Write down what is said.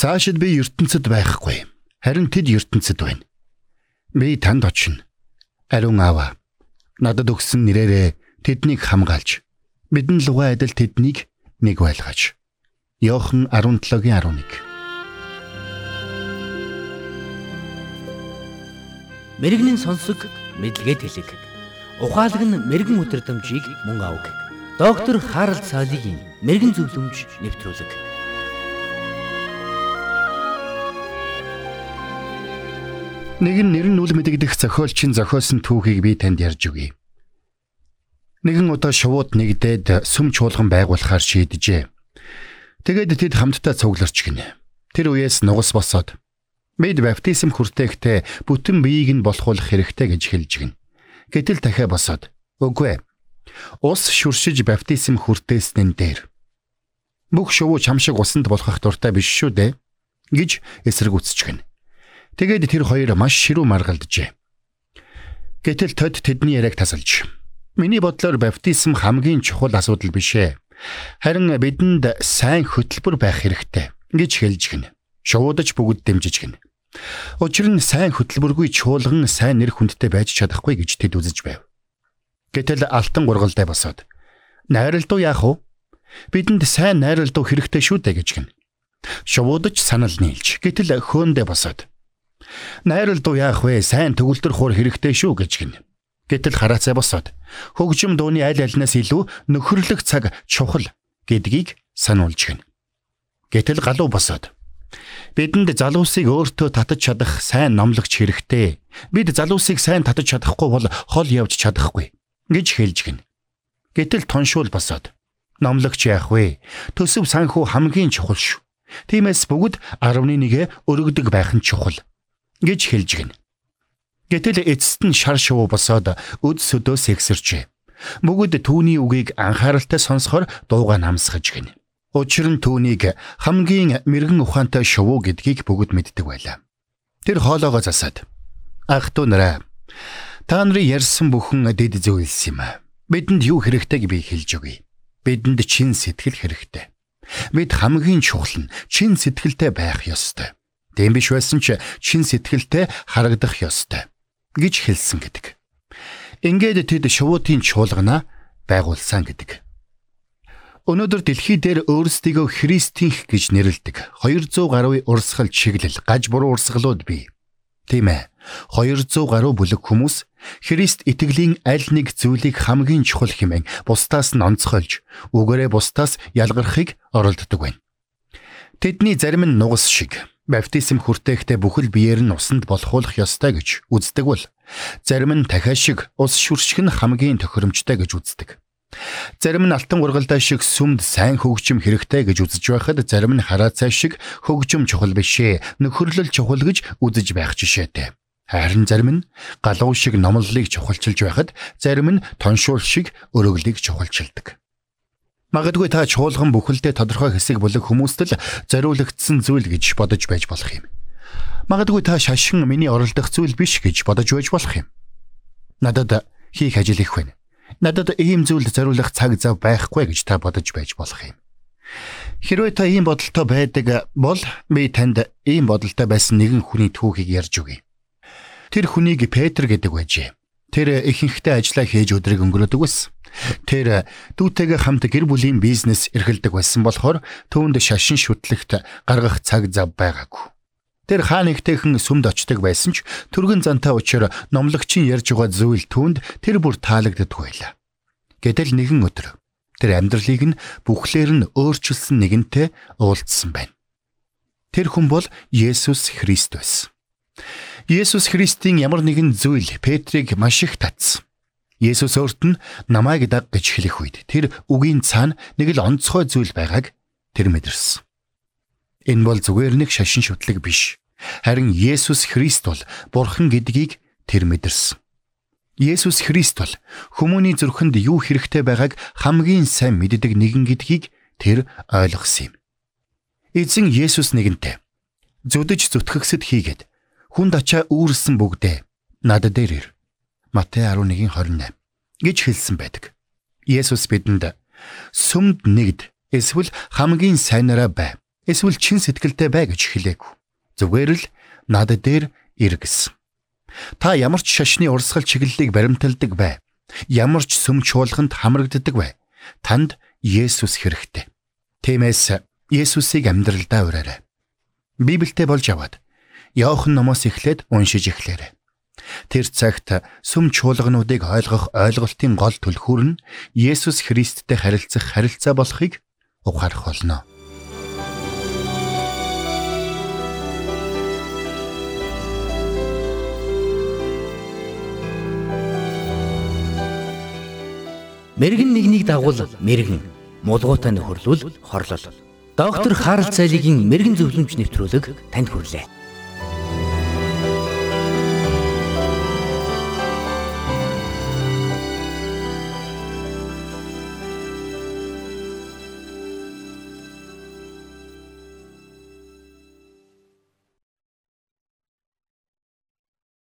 Цаашид би ертөнцид байхгүй. Харин тэд ертөнцид байна. Би танд очино. Ариун аава. Надад өгсөн нэрээрээ тэднийг хамгаалж бидэн лугай адил тэднийг нэг байлгаач. Йохан 17-гийн 11. Мэргэний сонсог мэдлэгэд хэлэг. Ухаалаг нь мэрэгэн өдрөмжийг мөн авг. Доктор Харалт цаалогийн мэрэгэн зөвлөмж нэвтрүүлэг. Нэгэн нэр нь үл мэдэгдэх зохиолчийн зохиосон түүхийг би танд ярьж өгье. Нэгэн удаа шувууд нэгдээд сүм чуулган байгуулахаар шийдэжээ. Тэгээд тэд хамтдаа цугларч гинэ. Тэр үеэс нугас босоод бид баптизм хүртээхдээ бүтэн биеийг нь болохуулах хэрэгтэй гэж хэлж гин. Гэтэл дахиад босоод үгүй ээ. Ус шүршиж баптизм хүртээснэн дээр бүх шувуу чамшиг усанд болохох дуртай биш шүү дээ гэж эсэргүүцэж гин. Тэгээд тэр хоёр маш ширүү маргалджээ. Гэтэл тод тэдний яриаг тасалж. Миний бодлоор баптизм хамгийн чухал асуудал биш ээ. Харин бидэнд сайн хөтөлбөр байх хэрэгтэй гэж хэлж гин. Шуудаж бүгд дэмжиж гин. Учир нь сайн хөтөлбөргүй чуулган сайн нэр хүндтэй байж чадахгүй гэж тэд үзэж байв. Гэтэл алтан гургалтай босоод найралдуу яах вэ? Бидэнд сайн найралдуу хэрэгтэй шүү дээ гэж гин. Шуудаж санал нийлж гэтэл хөөндөө босоод Найрал дуу яах вэ? Сайн төгөлдөр хуур хэрэгтэй шүү гэж гин. Гэтэл хараацай босоод хөгжим дууны аль альнаас илүү нөхөрлөх цаг чухал гэдгийг сануулж гин. Гэтэл галуу босоод бидэнд залуусыг өөртөө татаж чадах сайн номлогч хэрэгтэй. Бид залуусыг сайн татаж чадахгүй бол хол явж чадахгүй гэж хэлж гин. Гэтэл тоншуул босоод номлогч яах вэ? Төсөв санхүү хамгийн чухал шүү. Тиймээс бүгд 11-гээ өргөдөг байх нь чухал гэж хэлж гин. Гэтэл эцэст нь шар шувуу босоод өд сөдөөс эксэрчээ. Бүгд түүний үгийг анхааралтай сонсохоор дууга намсгаж гин. Учир нь түүнийг хамгийн мэрэгэн ухаантай шувуу гэдгийг бүгд мэддэг байлаа. Тэр хоолоогоо засаад ах トゥ нараа та нарын ярьсан бүхэн дэд зөвлөс юм. Бидэнд юу хэрэгтэйг би хэлж өгье. Бидэнд чин сэтгэл хэрэгтэй. Бид хамгийн чухал нь чин сэтгэлтэй байх ёстой. Тийм биш байсан ч чин сэтгэлтэй харагдах ёстой гэж хэлсэн гэдэг. Ингээд тэд шувуутын чуулгана байгуулсан гэдэг. Өнөөдөр дэлхий дээр өөрсдийгөө христийнх гэж нэрлэдэг 200 гаруй урсгал чиглэл гаж буруу урсгалууд бий. Тийм ээ. 200 гаруй бүлэг хүмүүс Христ итгэлийн аль нэг зүйлийг хамгийн чухал хэмээн бусдаас нь онцгойлж, үгээрээ бусдаас ялгархыг оролддог байна. Тэдний зарим нь нугас шиг баптизм хүртээхдээ бүхэл биеэр нь усанд болохуулах ёстой гэж үздэг бол зарим нь дахиад шиг ус шүрших нь хамгийн тохиромжтой гэж үздэг. Зарим нь алтан ургалдаа шиг сүмд сайн хөгжим хэрэгтэй гэж үзэж байхад зарим нь хараа цай шиг хөгжим чухал бишээ нөхөрлөл чухал гэж үзэж байх жишээтэй. Харин зарим нь галуу шиг номлолыг чухалчилж байхад зарим нь тоншуул шиг өрөглийг чухалчилдаг. Магадгүй та чуулган бүхэлдээ тодорхой хэсэг бүлэг хүмүүст л зориулагдсан зүйл гэж бодож байж болох юм. Магадгүй та шашин миний оролдох зүйл биш гэж бодож байж болох юм. Надад хийх ажил их байна. Надад ийм зүйлд зориулах цаг зав байхгүй гэж та бодож байж болох юм. Хэрвээ та ийм бодолтой байдаг бол би танд ийм бодолтой байсан нэгэн хүний түүхийг ярьж өгье. Тэр хүнийг Петр гэдэг байжээ. Тэр ихэнхдээ ажиллаа хийж өдрийг өнгөрөөдөг байсан. Тэр дүүтэйгээ хамт гэр бүлийн бизнес эрхэлдэг байсан болохоор түүнд шашин шүтлэгт гаргах цаг зав байгаагүй. Тэр хаа нэгтэйхэн сүмд очдог байсан ч түргэн зантай учраас номлогчийн ярьж байгаа зүйл түүнд тэр бүр таалагддаг байлаа. Гэтэл нэгэн өдөр тэр амьдралыг нь бүхлээр нь өөрчилсөн нэгэнтэй уулзсан байна. Тэр хүн бол Есүс Христ байсан. Есүс Христийн ямар нэгэн зүйл Петрийг маш их татсан. Есүс өөрт нь намайг даг гэж хэлэх үед тэр үгийн цаана нэг л онцгой зүйл байгааг тэр мэдэрсэн. Энэ бол зүгээр нэг шашин шүтлэг биш. Харин Есүс Христ бол Бурхан гэдгийг тэр мэдэрсэн. Есүс Христ бол хүмүүний зүрхэнд юу хэрэгтэй байгааг хамгийн сайн мэддэг нэгэн гэдгийг тэр ойлгосон юм. Эзэн Есүс нэгэнтэй зүдэж зүтгэгсэд хийгээд хүнд ачаа үүрсэн бүгдээ над дээр ир. Матай 11:28 гэж хэлсэн байдаг. Есүс бидэнд сүмд нэгд эсвэл хамгийн сайнараа бай. Эсвэл чин сэтгэлтэй бай гэж хэлээгүй. Зүгээр л над дээр ир гэсэн. Та ямар ч шашны урсгал чиглэлийг баримталдаг бай. Ямар ч сүм чуулганд хамрагддаг бай. Танд Есүс хэрэгтэй. Тиймээс Есүсийг амьдралдаа ураарай. Библиэд болж аваад Иохан номоос эхлээд уншиж эхлээрэй. Тэр цагт сүм чуулгануудыг ойлгох ойлголтын гол түлхүүр нь Есүс Христтэй харилцах харилцаа болохыг ухаарах болно. Мэргэн нэгнийг дагуул мэргэн, мулгуутай нөхөрлөл хорлол. Доктор Харалт цайлигийн мэрэгэн зөвлөмж нэвтрүүлэг танд хүрэлээ.